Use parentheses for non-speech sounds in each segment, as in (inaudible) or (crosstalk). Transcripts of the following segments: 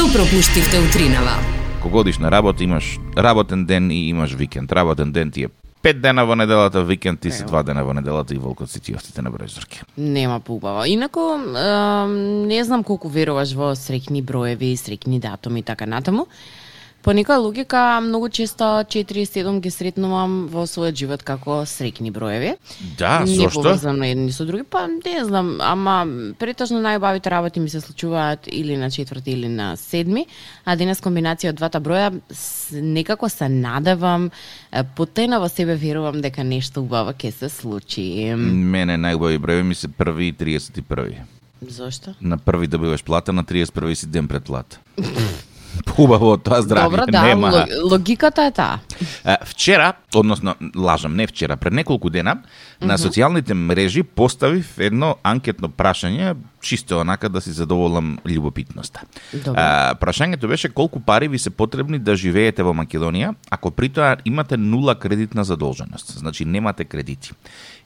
Што пропуштивте утринава? Кога одиш на работа, имаш работен ден и имаш викенд. Работен ден ти е пет дена во неделата, викенд ти се два дена во неделата и волкот си ти остите на бројзорки. Нема поубаво. Инако, е, не знам колку веруваш во среќни броеви, среќни датуми и така натаму. По некоја логика, многу често 4 и 7 ги сретнувам во својот живот како среќни броеви. Да, не зошто? поврзано едни со други, па не знам, ама претежно најубавите работи ми се случуваат или на четврти или на седми, а денес комбинација од двата броја некако се надевам, е, потајно во себе верувам дека нешто убаво ќе се случи. Мене најубави броеви ми се први и 31. Зошто? На први добиваш плата, на 31 си ден пред плата. (laughs) Убаво од тоа здравје Добро, да, нема. лог- логиката е таа. Вчера, односно, лажам, не вчера, пред неколку дена, на социјалните мрежи поставив едно анкетно прашање, чисто онака да си задоволам љубопитноста. Добро. А, прашањето беше колку пари ви се потребни да живеете во Македонија, ако при тоа имате нула кредитна задолженост, значи немате кредити.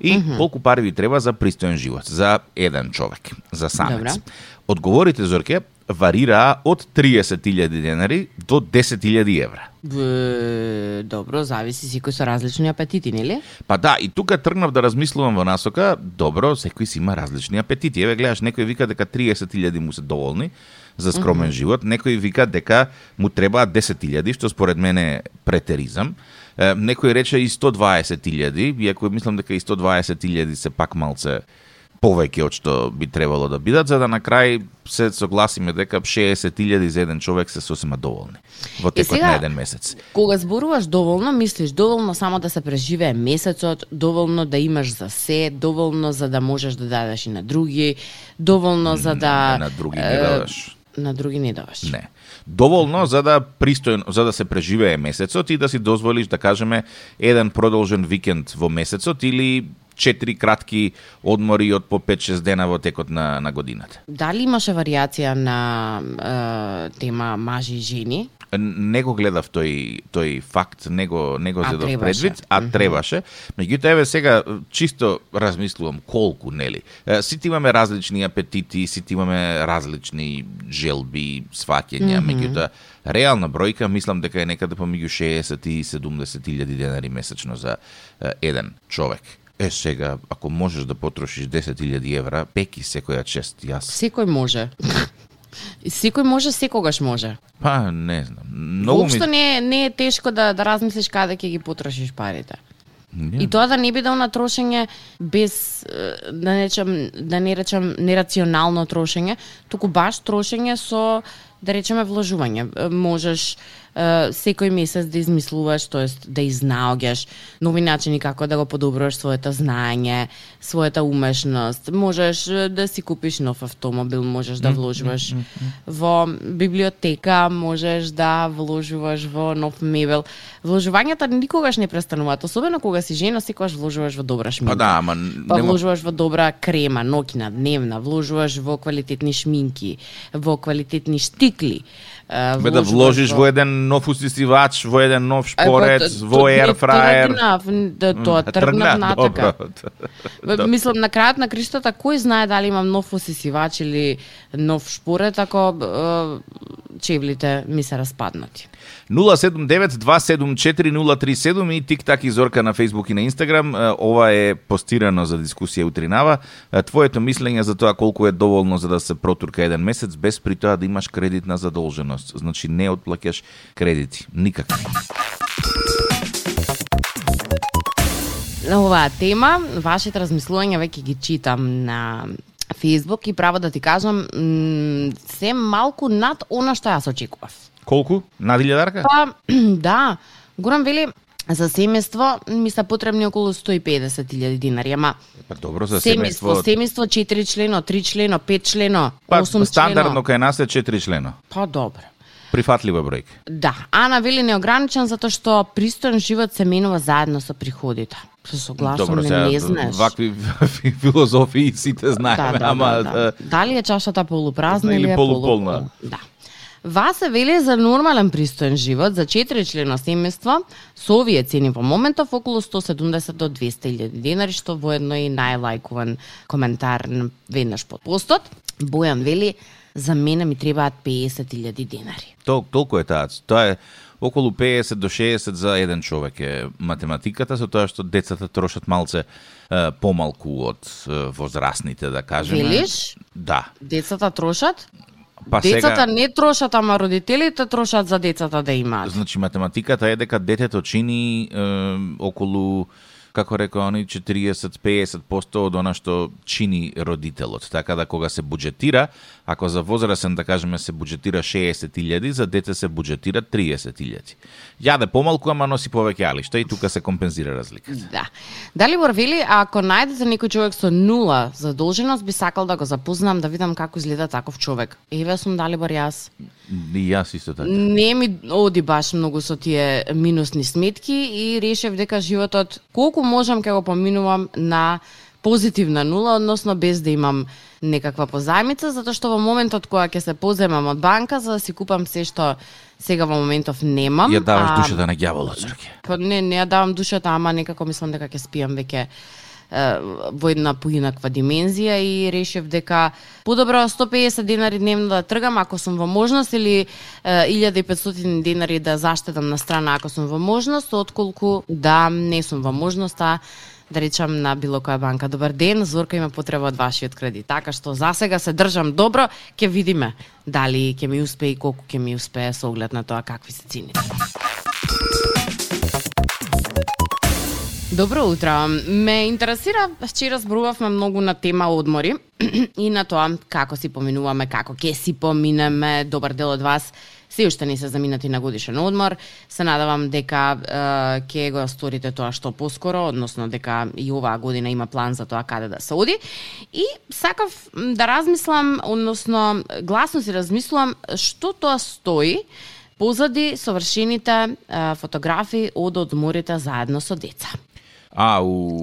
И колку пари ви треба за пристоен живот, за еден човек, за самец. Добро. Одговорите, Зорке, варираа од 30.000 денари до 10.000 евра. Б, добро, зависи секој со различни апетити, нели? Па да, и тука тргнав да размислувам во насока, добро, секој си има различни апетити. Еве гледаш, некој вика дека 30.000 му се доволни за скромен живот, некој вика дека му требаат 10.000, што според мене е претеризам. Е, Некој рече и 120.000, иако мислам дека и 120.000 се пак малце повеќе од што би требало да бидат, за да на крај се согласиме дека 60.000 за еден човек се сосема доволни во текот сега- на еден месец. Кога зборуваш доволно, мислиш доволно само да се преживее месецот, доволно да имаш за се, доволно за да можеш да дадеш и на други, доволно за да на други не е, даваш. На други не даваш. Не. Доволно за да пристојно за да се преживее месецот и да си дозволиш да кажеме еден продолжен викенд во месецот или четири кратки одмори од по 5-6 дена во текот на на годината. Дали имаше варијација на е, тема мажи и жени? Не го гледав тој тој факт, не го не го зедов предвид, а требаше. Меѓутоа еве сега чисто размислувам колку, нели? Сите имаме различни апетити, сите имаме различни желби, сваќања, меѓутоа реална бројка мислам дека е некаде помеѓу 60 и 70 илјади денари месечно за еден човек. Е, сега, ако можеш да потрошиш 10.000 евра, пеки секоја чест, јас. Секој може. Секој може, секогаш може. Па, не знам. Многу Воопшто ми... не, е- не е тешко да, да размислиш каде ќе ги потрошиш парите. Не. И тоа да не биде на трошење без да не речем да не речем нерационално трошење, туку баш трошење со да речеме вложување. Можеш секој месец да измислуваш, тоест да изнаоѓаш нови начини како да го подобруваш своето знаење, својата умешност. Можеш да си купиш нов автомобил, можеш да вложуваш во библиотека, можеш да вложуваш во нов мебел. Вложувањата никогаш не престануваат, особено кога си жена, секогаш вложуваш во добра шминка. Па да, ама Па вложуваш во добра крема, ноќна, дневна, вложуваш во квалитетни шминки, во квалитетни штикли. Е, Бе да вложиш во еден нов усисивач, во еден нов Е, па, шпорец, во не, air fryer. Тргнав, да, тоа тргнав натака. Мислам, на крајот на криштата, кој знае дали имам нов осисивач или нов шпорет, ако е, чевлите ми се распаднати. 079-274-037 и тик-так и Зорка на Facebook и на Instagram. Ова е постирано за дискусија утринава. Твоето мислење за тоа колку е доволно за да се протурка еден месец, без при тоа да имаш кредитна задолженост. Значи не отплаќаш кредити. Никакви. На оваа тема, вашите размислувања веќе ги читам на Facebook и право да ти кажам, се малку над она што јас очекував. Колку? Над илјадарка? Па, (clears throat) да, Горан вели, за семејство ми се потребни околу 150.000 динари, ама Па добро за семејство, семејство. семејство 4 члено, 3 члено, 5 члено, 8 Па члено. стандардно кај нас е 4 члено. Па добро. Прифатлива бројка. Да, Ана вели неограничен затоа што пристоен живот се менува заедно со приходите. Се согласувам, не, не знаеш. вакви (laughs) филозофии сите знаеме, ама е, Дали е чашата полупразна Или е полуполна. полуполна? Да. Васе вели за нормален пристоен живот за 4 члена семејство со овие цени во моментов околу 170 до 200.000 денари, што воедно и најлајкуван коментар на- веднаш под постот. Бојан вели за мене ми требаат 50.000 денари. Тол, толку е таа. Тоа е околу 50 до 60 за еден човек е математиката, со тоа што децата трошат малце е, помалку од е, возрастните, да кажеме. Велиш? Да. Децата трошат? Па децата сега, не трошат, ама родителите трошат за децата да имаат. значи математиката е дека детето чини е, околу како рекоа они 40-50% од она што чини родителот. Така да кога се буџетира, ако за возрасен да кажеме се буџетира 60.000, за дете се буџетира 30.000. Јаде помалку, ама носи повеќе алишта и тука се компензира разликата. Да. Дали вели, ако најдете некој човек со нула задолженост, би сакал да го запознам, да видам како изгледа таков човек. Еве сум Далибор јас. И јас исто така. Не ми оди баш многу со тие минусни сметки и решив дека животот колку можам ќе го поминувам на позитивна нула, односно без да имам некаква позајмица, затоа што во моментот кога ќе се поземам од банка за да си купам се што сега во моментов немам. Ја даваш а, душата на ѓаволот. Па не, не ја давам душата, ама некако мислам дека ќе спиам веќе во една поинаква димензија и решив дека подобро 150 денари дневно да тргам ако сум во можност или 1500 денари да заштедам на страна ако сум во можност, отколку да не сум во можност, а да речам на било која банка. Добар ден, Зорка има потреба од вашиот кредит. Така што за сега се држам добро, ќе видиме дали ќе ми успее и колку ќе ми успее со оглед на тоа какви се цените. Добро утро. Ме интересира, вчера зборувавме многу на тема одмори (clears throat) и на тоа како си поминуваме, како ќе си поминеме. Добар дел од вас се уште не се заминати на годишен одмор. Се надавам дека е, ќе го сторите тоа што поскоро, односно дека и оваа година има план за тоа каде да се оди. И сакав да размислам, односно гласно си размислувам што тоа стои позади совршените е, фотографии од одморите заедно со деца. А, у,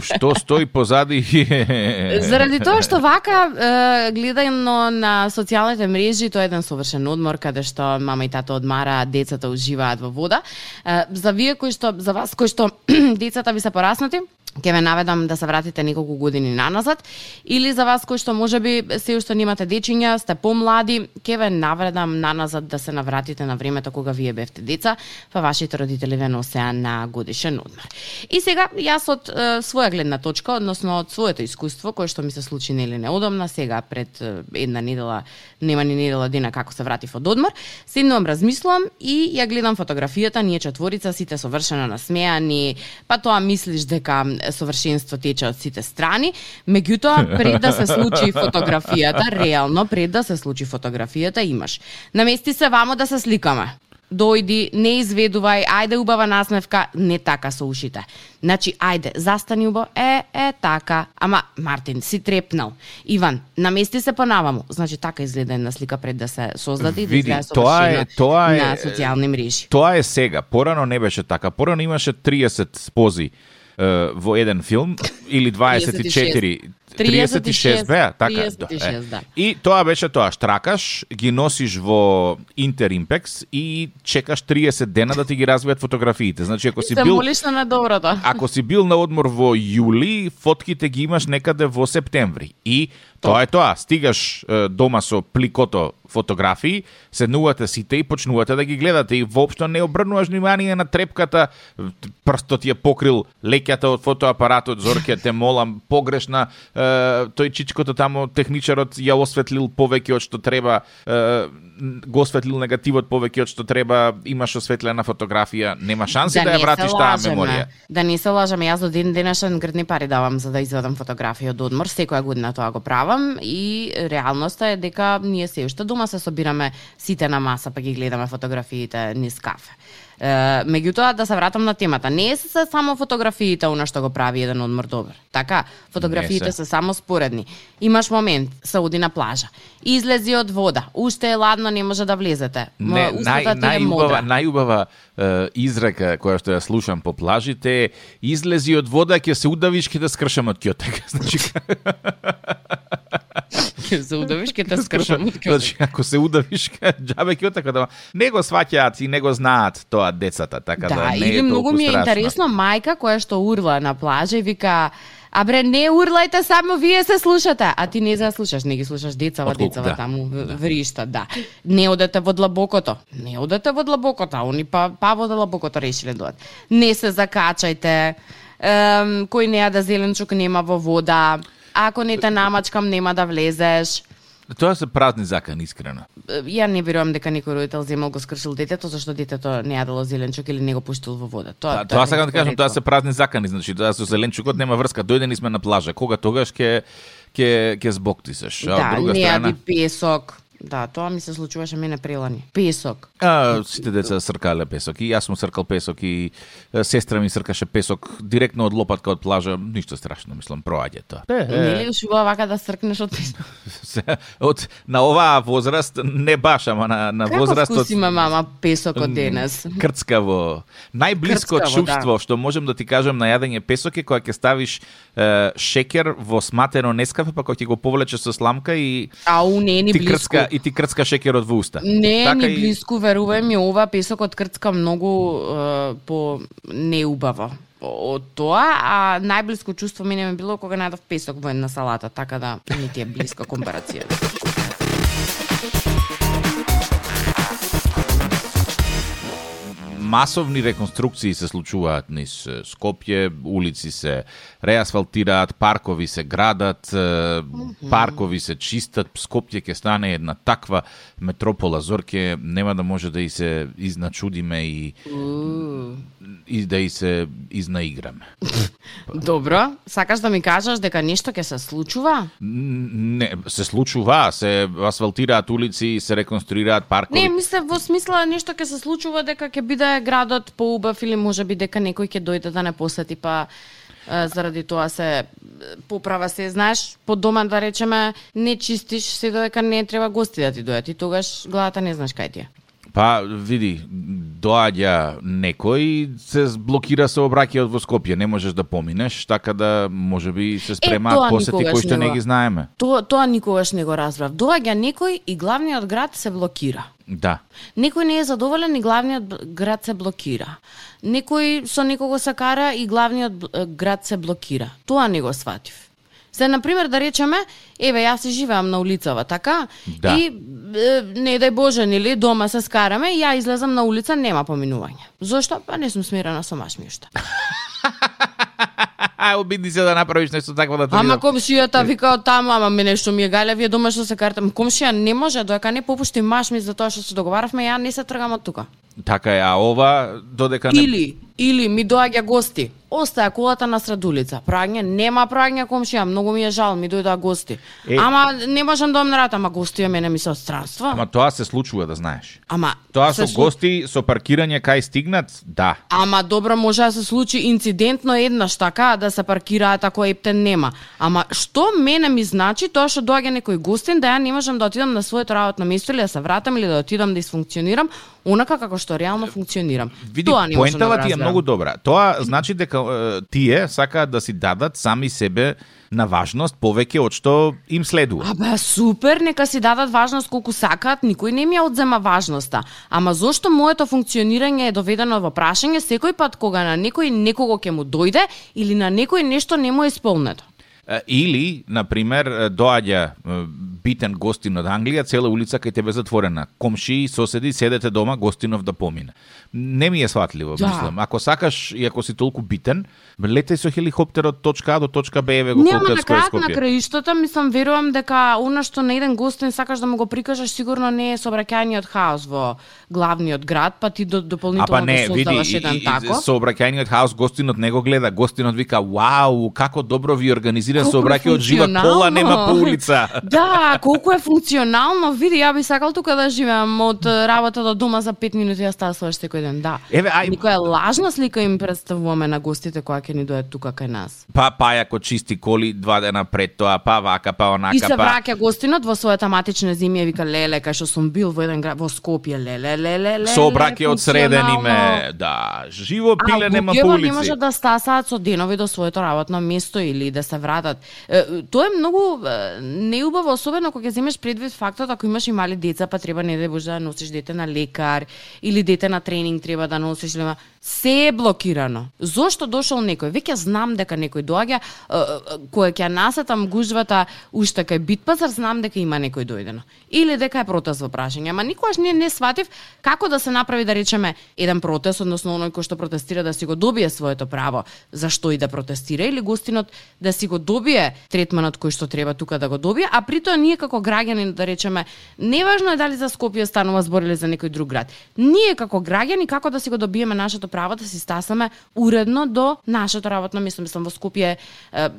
што стои позади? (laughs) Заради тоа што вака е, гледано на социјалните мрежи, тоа е еден совршен одмор каде што мама и тато одмара, децата уживаат во вода. Е, за вие кои што за вас кои што (clears throat) децата ви се пораснати, ќе ве наведам да се вратите неколку години наназад или за вас кои што можеби се уште немате дечиња, сте помлади, ќе ве наведам наназад да се навратите на времето кога вие бевте деца, па вашите родители ве носеа на годишен одмор. И сега јас од е, своја гледна точка, односно од своето искуство кое што ми се случи нели неодамна, сега пред една недела, нема ни недела дена како се вратив од одмор, седнувам, размислувам и ја гледам фотографијата, ние четворица сите совршено насмеани, па тоа мислиш дека совршенство тече од сите страни, меѓутоа пред да се случи (laughs) фотографијата, реално пред да се случи фотографијата имаш. Намести се вамо да се сликаме. Дојди, не изведувај, ајде убава насмевка, не така со ушите. Значи, ајде, застани убаво, е, е, така. Ама, Мартин, си трепнал. Иван, намести се понаваму. Значи, така изгледа една слика пред да се создаде и да изгледа тоа е- тоа е- на социјални мрежи. Тоа е сега. Порано не беше така. Порано имаше 30 пози е, во еден филм или 24 36 беа, така. 36, е. да. И тоа беше тоа, штракаш, ги носиш во Интеримпекс и чекаш 30 дена да ти ги развијат фотографиите. Значи ако си бил молиш на доброто. ако си бил на одмор во јули, фотките ги имаш некаде во септември. И тоа е тоа, стигаш е, дома со пликото фотографии, седнувате сите и почнувате да ги гледате и воопшто не обрнуваш внимание на трепката, прстот е покрил леќата од фотоапаратот, Зорке, те молам, погрешна, е, тој чичкото тамо, техничарот ја осветлил повеќе од што треба, е, го осветлил негативот повеќе од што треба, имаш осветлена фотографија, нема шанси да, ја не се вратиш таа меморија. Да не се лажеме, јас до ден денешен грдни пари давам за да извадам фотографија од одмор, секоја година тоа го правам и реалноста е дека ние се уште дома се собираме сите на маса па ги гледаме фотографиите низ кафе. Е, меѓутоа да се вратам на темата, не се се само фотографиите она што го прави еден одмор добар. Така, фотографиите се. се само споредни. Имаш момент, се оди на плажа. Излези од вода, уште е ладно, не може да влезете. Не, нај, е најубава, најубава е, изрека која што ја слушам по плажите е излези од вода, ќе се удавиш, ќе да скршам од кјотек. (laughs) Значи, (laughs) се удавиш, ќе те скршам значи, ако се удавиш, ке- џабе кјотек, да не го сваќаат и не го знаат тоа децата, така да, Да, не или е многу ми е страшно. интересно мајка која што урла на плажа и вика А бре, не урлајте, само вие се слушате. А ти не за слушаш, не ги слушаш децава, Отколку, децава да. таму да. вришта, да. Не одете во длабокото. Не одете во длабокото, а они па, па во длабокото решиле да одат. Не се закачајте. Ем, кој не јаде зеленчук нема во вода. Ако не те намачкам, нема да влезеш. Тоа се празни закани, искрено. Ја не верувам дека некој родител земал го скршил детето зашто детето не јадело зеленчук или не го пуштил во вода. Тоа, Тоа, тоа е сакам да кажам, тоа се празни закани, значи тоа со зеленчукот нема врска. Дојдени сме на плажа, кога тогаш ќе ќе ќе. А од Да, друга не страна, јади песок. Да, тоа ми се случуваше мене прелани. Песок. А, сите деца сркале песок и јас сум сркал песок и сестра ми сркаше песок директно од лопатка од плажа, ништо страшно, мислам, проаѓа тоа. Не ли ушува вака да сркнеш од песок? Од на оваа возраст не баш, ама на на Како возраст вкус има мама песокот денес? Крцкаво. Најблиско Крцкаво, чувство што можем да ти кажам на јадење песок е кога ќе ставиш е, шекер во сматено нескафе, па кога ќе го повлечеш со сламка и Ау, не е ни ти близко. крцка и ти крцка шекерот во уста. Не Така ни и- близко, верувај ми, ова песокот крцка многу е, по неубаво од тоа, а најблиско чувство мене ми било кога најдов песок во една салата, така да не ти е близка компарација. Масовни реконструкции се случуваат низ Скопје, улици се реасфалтираат, паркови се градат, паркови се чистат, Скопје ќе стане една таква метропола, Зорке нема да може да и се изначудиме и, и да и се изнаиграме. (laughs) Добро, сакаш да ми кажеш дека нешто ќе се случува? Не, се случува, се асфалтираат улици, се реконструираат паркови. Не, мислев во смисла нешто ќе се случува дека ќе биде градот поубав или може би дека некој ќе дојде да не посети па е, заради тоа се е, поправа се, знаеш, по дома да речеме не чистиш се додека не треба гости да ти дојдат и тогаш главата не знаеш кај ти е. Па, види, доаѓа некој се блокира сообраќајот во Скопје, не можеш да поминеш, така да може би се тоа спремаат посети кои што не ги знаеме. Тоа тоа никогаш не го разбрав. Доаѓа некој и главниот град се блокира. Да. Некој не е задоволен и главниот град се блокира. Некој со некого се кара и главниот град се блокира. Тоа не го сватив. Се, например, да речеме, еве, јас си живеам на улицава, така? Да. И, е, не дај Боже, нели, дома се скараме, и ја излезам на улица, нема поминување. Зошто? Па не сум смирена со машмиушта. А, (laughs) (laughs) обиди се да направиш нешто такво да те Ама комшијата вика од таму, ама ми нешто ми е гајле, вие дома што се карате. Ама Комшија не може, доека не попушти маш ми за тоа што се договаравме, ја не се тргам од тука. Така е, а ова додека не Или, или ми доаѓа гости. Остаја колата на сред улица. Праѓање, нема праѓање комшија, многу ми е жал, ми дојдоа гости. Е. Ама не можам да рата, ама гости мене ми се од странство. Ама тоа се случува да знаеш. ама Тоа се со слу- гости, со паркирање кај стигнат, да. Ама добро може да се случи инцидентно еднаш така да се паркираат ако ептен нема. Ама што мене ми значи тоа што доаѓа некој гостин да ја не можам да отидам на своето работно место или да се вратам или да отидам да изфункционирам онака како што реално функционирам. Види, тоа не можам да поентава ти е многу добра. Тоа значи дека е, тие сакаат да си дадат сами себе на важност повеќе од што им следува. Абе, супер, нека си дадат важност колку сакаат, никој не ми ја одзема важноста. Ама зошто моето функционирање е доведено во прашање секој пат кога на некој некого ќе му дојде или на некој нешто не му е исполнето? Или, на пример, доаѓа битен гостин од Англија, цела улица кај тебе затворена. Комши, соседи, седете дома, гостинов да помине. Не ми е сватливо, Да. мислам. Ако сакаш и ако си толку битен, летај со хеликоптер од точка А до точка Б, еве го Нема на крајот на краиштата, мислам, верувам дека она што на еден гостин сакаш да му го прикажеш, сигурно не е сообраќајниот хаос во главниот град, па ти до, А дополнително па не, го види, создаваш и, еден и, тако. сообраќајниот хаос гостинот не го гледа, гостинот вика, вау, како добро ви организиран Колку сообраќај од жива кола нема по улица. (laughs) да, колку е функционално. Види, ја би сакал тука да живеам од работа до дома за 5 минути ја ставаш секој ден. Да. Еве, ај, Никоја лажна слика им представуваме на гостите кои ќе ни дојдат тука кај нас. па пајако чисти коли два дена пред тоа, па вака, па онака, И се па... враќа гостинот во својата матична земја и вика леле кај што сум бил во еден град во Скопје леле леле леле. Сообраќај од среден име, да, живо пиле а нема по не улици. може да стасаат со денови до своето работно место или да се вратат Тоа е многу неубаво, особено кога ќе земеш предвид фактот ако имаш и мали деца, па треба не да Боже да носиш дете на лекар или дете на тренинг тренинг треба да носиш, нема се е блокирано. Зошто дошол некој? Веќе знам дека некој доаѓа, е, кој ќе насетам гужвата уште кај бит пазар, знам дека има некој дојдено. Или дека е протест во прашање. Ама никогаш не не сватив како да се направи да речеме еден протест, односно оној кој што протестира да си го добие своето право, зашто и да протестира или гостинот да си го добие третманот кој што треба тука да го добие, а при тоа ние како граѓани да речеме, неважно е дали за Скопје станува збор или за некој друг град. Ние како граѓани како да си го добиеме нашето право да се стасаме уредно до нашето работно место. Мислам во Скопје е, е,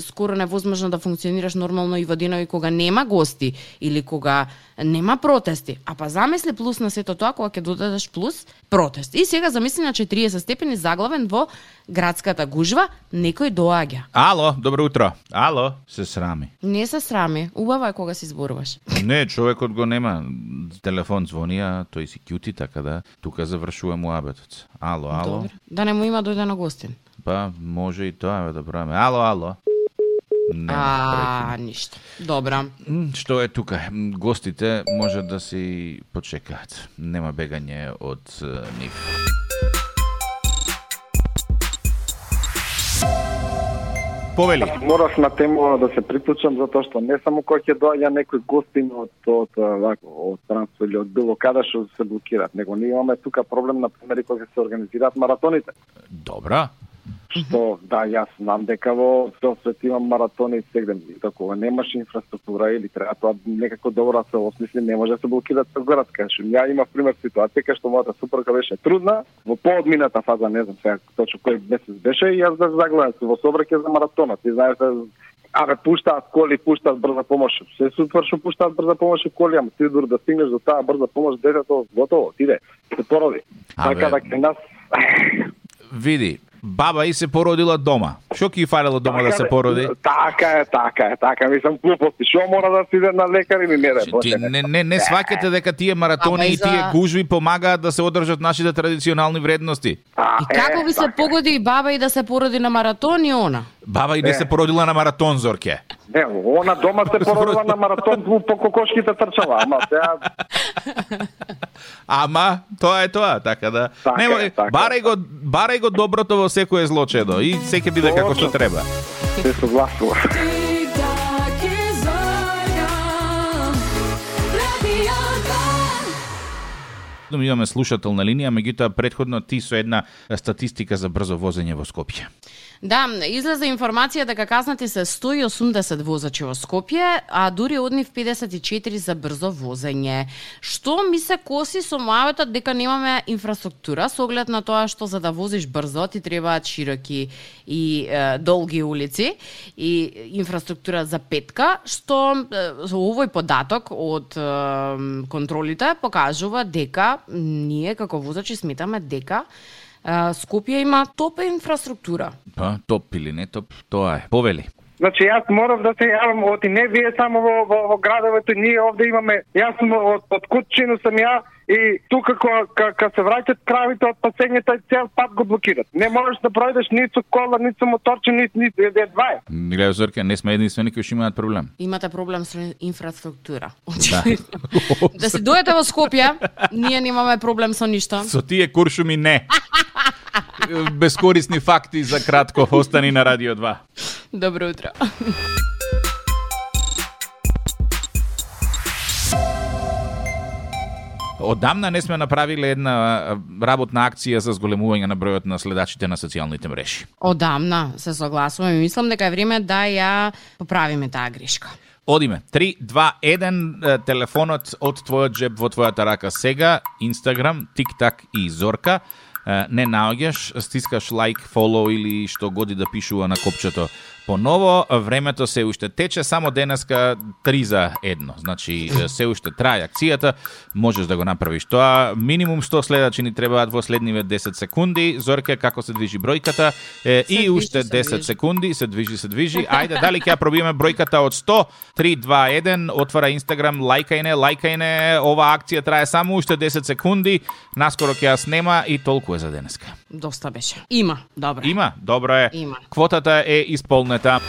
скоро невозможно да функционираш нормално и во денови кога нема гости или кога нема протести. А па замисли плюс на сето тоа кога ќе додадеш плюс протест. И сега замисли на 40 степени заглавен во градската гужва, некој доаѓа. Ало, добро утро. Ало, се срами. Не се срами, убаво е кога си зборуваш. (laughs) Не, човекот го нема. Телефон звони, а тој си кјути, така да тука завршува муабетот. Ало, ало. Добре. Да не му има дојдено гостин. Па, може и тоа да правиме. Ало, ало. Не, А, ништо. Добра. Што е тука? Гостите може да си почекаат. Нема бегање од нив. Повели. Морав на тема да се приклучам затоа што не само кој ќе доаѓа некој гостин од од вако, од странство или од било каде што се блокираат, него ние имаме тука проблем на пример кога се организираат маратоните. Добра. Што да, јас знам дека во цел свет има маратони сегде, и такова немаш инфраструктура или треба тоа некако добро да се осмисли, не може да се блокира цел град, што ја има пример ситуација кај што мојата супруга беше трудна, во поодмината фаза, не знам сега точно кој месец беше, и јас да загледам во собраке за маратонот. Ти знаеш да Абе, пуштаат коли, пуштаат брза помош. Се супер што пуштаат брза помош и коли, ама ти дури да стигнеш до таа брза помош, детето готово, отиде, се породи. Така да кај нас Види, баба и се породила дома. Што ќе фалело дома да се бе, породи? Така е, така е, така. Мислам глупости. Што мора да си иде на лекар или не? Ти не, не, не сваќате дека тие Ама маратони и тие гужви помагаат да се одржат нашите традиционални вредности. И како ви се погоди и баба и да се породи на маратон и она? Баба и не се породила на маратон, Зорке. Не, она дома се породила на маратон по по кокошките трчала, ама сега (laughs) Ама, тоа е тоа, така да. Така Нема, така барај го, барај го доброто во секое злочедо и се ќе биде како што треба. се согласува. Тик-так и зорка, Radio 2. Да имаме слушател на линија, меѓутоа предходно ти со една статистика за брзо возење во Скопје. Да, излезе информација дека казнати се 180 возачи во Скопје, а дури од нив 54 за брзо возење. Што ми се коси со мајотот дека немаме инфраструктура со оглед на тоа што за да возиш брзо ти требаат широки и е, долги улици и инфраструктура за петка, што е, овој податок од е, контролите покажува дека ние како возачи сметаме дека Скопје има топ инфраструктура. Па, топ или не топ, тоа е. Повели. Значи јас морав да се јавам од и не вие само во, во, во градовето, ние овде имаме, јас сум од, од Кутчино сам ја и тука кога ка, ка се враќат кравите од пасењето цел пат го блокират. Не можеш да пројдеш ни со кола, ни со моторче, ни ни едва е. Гледај, Зорке, не сме единствени кои што имаат проблем. Имате проблем со инфраструктура. Очевидно. (laughs) да си дојдете во Скопје, ние немаме проблем со ништо. Со тие куршуми не. (laughs) Бескорисни факти за кратко остани на Радио 2. Добро утро. Одамна не сме направиле една работна акција за зголемување на бројот на следачите на социјалните мрежи. Одамна се согласувам и мислам дека е време да ја поправиме таа грешка. Одиме. 3, 2, 1, е, телефонот од твојот джеб во твојата рака сега, Инстаграм, TikTok и Зорка. Не наоѓаш, стискаш лайк, фоло или што годи да пишува на копчето поново. Времето се уште тече, само денеска 3 за 1. Значи, се уште трае акцијата, можеш да го направиш тоа. Минимум 100 следачи ни требаат во следниве 10 секунди. Зорке, како се движи бројката? Е, Се и движи, уште се 10 движи. секунди, се движи, се движи. Ајде, дали ќе ја пробиеме бројката од 100? 3, 2, 1, отвара Инстаграм, лајкај не, лајкај не. Ова акција трае само уште 10 секунди. Наскоро ќе ја снема и толку е за денеска. Доста беше. Има, добро. Има, добро е. Има. Квотата е исполнета.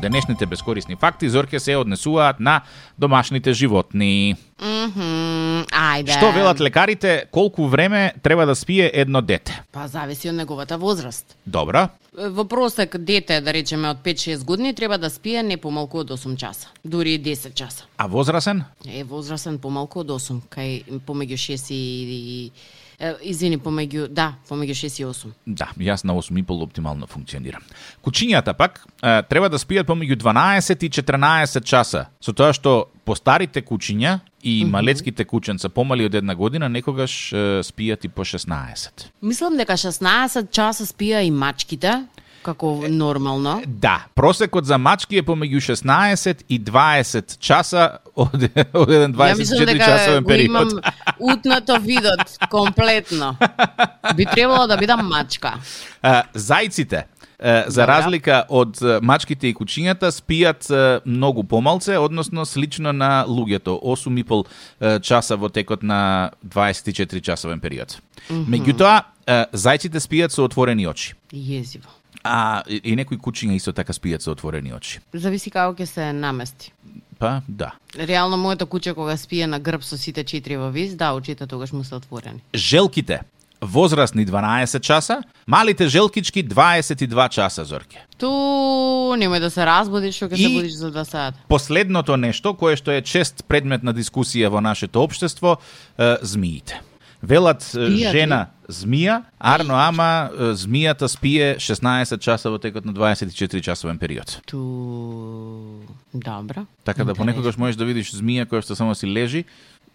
Денешните бескорисни факти Зорке се однесуваат на домашните животни. Ајде. Што велат лекарите, колку време треба да спие едно дете? Па зависи од неговата возраст. Добро. Во просек дете, да речеме од 5-6 години, треба да спие не помалку од 8 часа, дури и 10 часа. А возрасен? Е, возрасен помалку од 8, кај помеѓу 6 и... е, Извини, помеѓу, да, помеѓу 6 и 8. Да, јас на 8,5 оптимално функционирам. Кучињата пак е, треба да спијат помеѓу 12 и 14 часа, со тоа што постарите кучиња и малецките кученца помали од една година некогаш е, спијат и по 16. Мислам дека 16 часа спија и мачките, како нормално. Да, просекот за мачки е помеѓу 16 и 20 часа од, од еден Ја мислам 24 дека часовен го имам период. утнато видот, комплетно. Би требало да бидам мачка. А, зајците, за разлика од мачките и кучињата, спијат многу помалце, односно слично на луѓето, 8,5 е, часа во текот на 24 часовен период. Меѓутоа, зајците спијат со отворени очи. Језиво. А и, и некои кучиња исто така спијат со отворени очи. Зависи како ќе се намести. Па, да. Реално моето куче кога спие на грб со сите четири во вис, да, очите тогаш му се отворени. Желките, возрастни 12 часа, малите желкички 22 часа, Зорке. Ту немој да се разбудиш, што ќе се будиш за два сата. Последното нешто, кое што е чест предмет на дискусија во нашето општество, е, змиите. Велат жена змија, арно ама змијата спие 16 часа во текот на 24 часовен период. Ту... Добро. Така да понекогаш можеш да видиш змија која што само си лежи,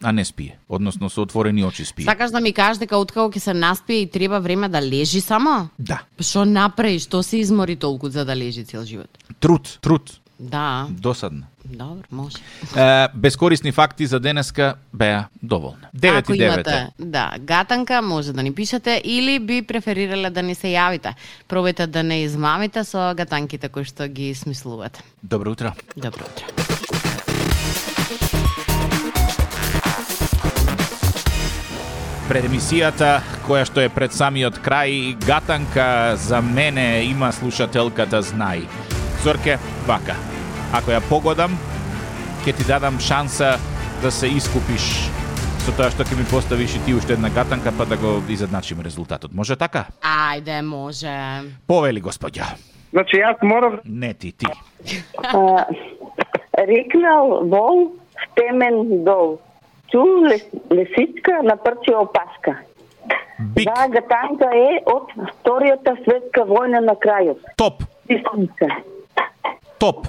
а не спие. Односно со отворени очи спие. Сакаш да ми кажеш дека откако ќе се наспие и треба време да лежи само? Да. Што направи, што се измори толку за да лежи цел живот? Труд, труд, Да, досадно. добро, може. Е, безкорисни факти за денеска беа доволни. 9 Ако и 9. имате, да, гатанка, може да ни пишете или би преферирале да ни се јавите. Пробајте да не измамите со гатанките кои што ги смислувате. Добро утро. Добро утро. Пред емисијата, која што е пред самиот крај, гатанка за мене има слушателката знај. Зорке, вака. Ако ја погодам, ќе ти дадам шанса да се искупиш со тоа што ќе ми поставиш и ти уште една гатанка, па да го изедначиме резултатот. Може така? Ајде, може. Повели, господја. Значи јас морав Не ти, ти. А, рекнал вол темен дол. Чу лес, лисичка на прче опашка. Бик, Да, гатанка е од Вторијата светска војна на крајот. топ, Истинска. Топ.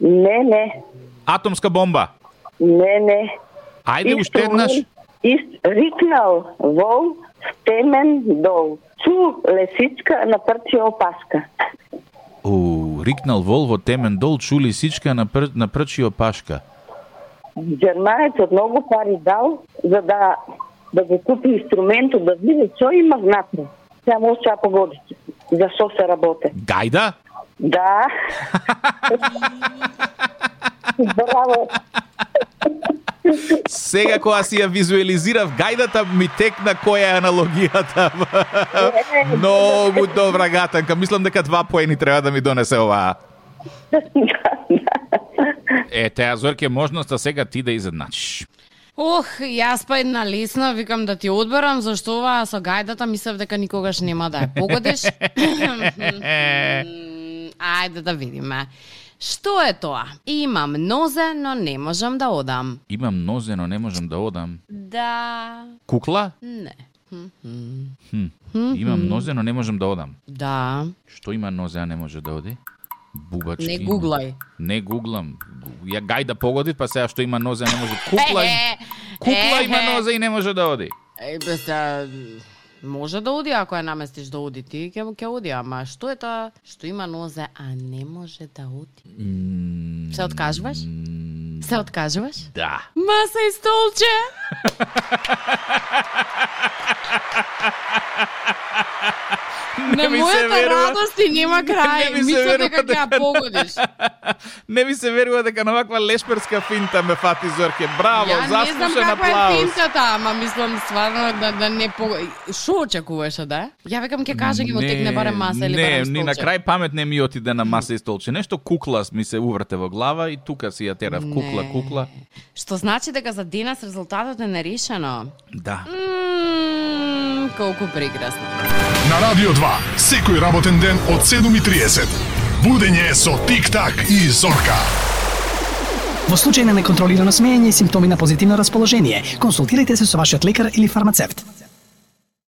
Не, не, Атомска бомба. не, не. Ајде уште еднаш. Ист, рикнал вол в темен дол. Чу лисичка на прче опашка. У, рикнал вол во темен дол, чули сичка на, пр, на прчио пашка. Германецот многу пари дал за да да го купи инструментот, да види што има внатре. Сега може да погодите за што се работи. Гајда? Да. Браво. Сега кога си ја визуализирав гајдата ми текна која е аналогијата. Многу добра гатанка. Мислам дека два поени треба да ми донесе оваа. Е, теа Зорке можноста сега ти да изедначиш. Ох, јас па една лесна, викам да ти одберам, зашто ова со гајдата мислев дека никогаш нема да ја погодиш. (laughs) (laughs) (laughs) Ајде да видиме. Што е тоа? Имам нозе, но не можам да одам. Имам нозе, но не можам да одам. Да, Кукла? не. Хм. Имам нозе, но не можам да одам. Да, Што има нозе, а не може да оди? Бубачки. не гуглај. Не гуглам. Ја гајда погоди, па сега што има нозе, не може. Кукла, кукла има нозе и не може да оди. Е, бе, може да оди ако ја наместиш да оди ти, ќе ќе оди, ама што е тоа што има нозе, а не може да оди? Се откажуваш? Се откажуваш? Да. Маса и столче. (laughs) На мојата радост и нема (laughs) крај. Не Мислам дека ќе ја погодиш. (laughs) Не ми се верува дека на ваква лешперска финта ме фати Зорке. Браво, Ја не знам заслушен каква е аплауз. финтата, ама мислам стварно да, да не по... Шо очекуваше да? Ја викам ќе каже ќе го текне барем маса или не, барем ни на столче. крај памет не ми отиде на маса и столче. Нешто кукла ми се уврте во глава и тука си ја терав кукла, Не. кукла. Што значи дека за денес резултатот е нерешено. Да. Мм, колку прекрасно. На Радио 2, секој работен ден од 7.30. Будење со Тик-так и Зорка. Во случај на неконтролирано смеење и симптоми на позитивно расположение, консултирайте се со вашиот лекар или фармацевт.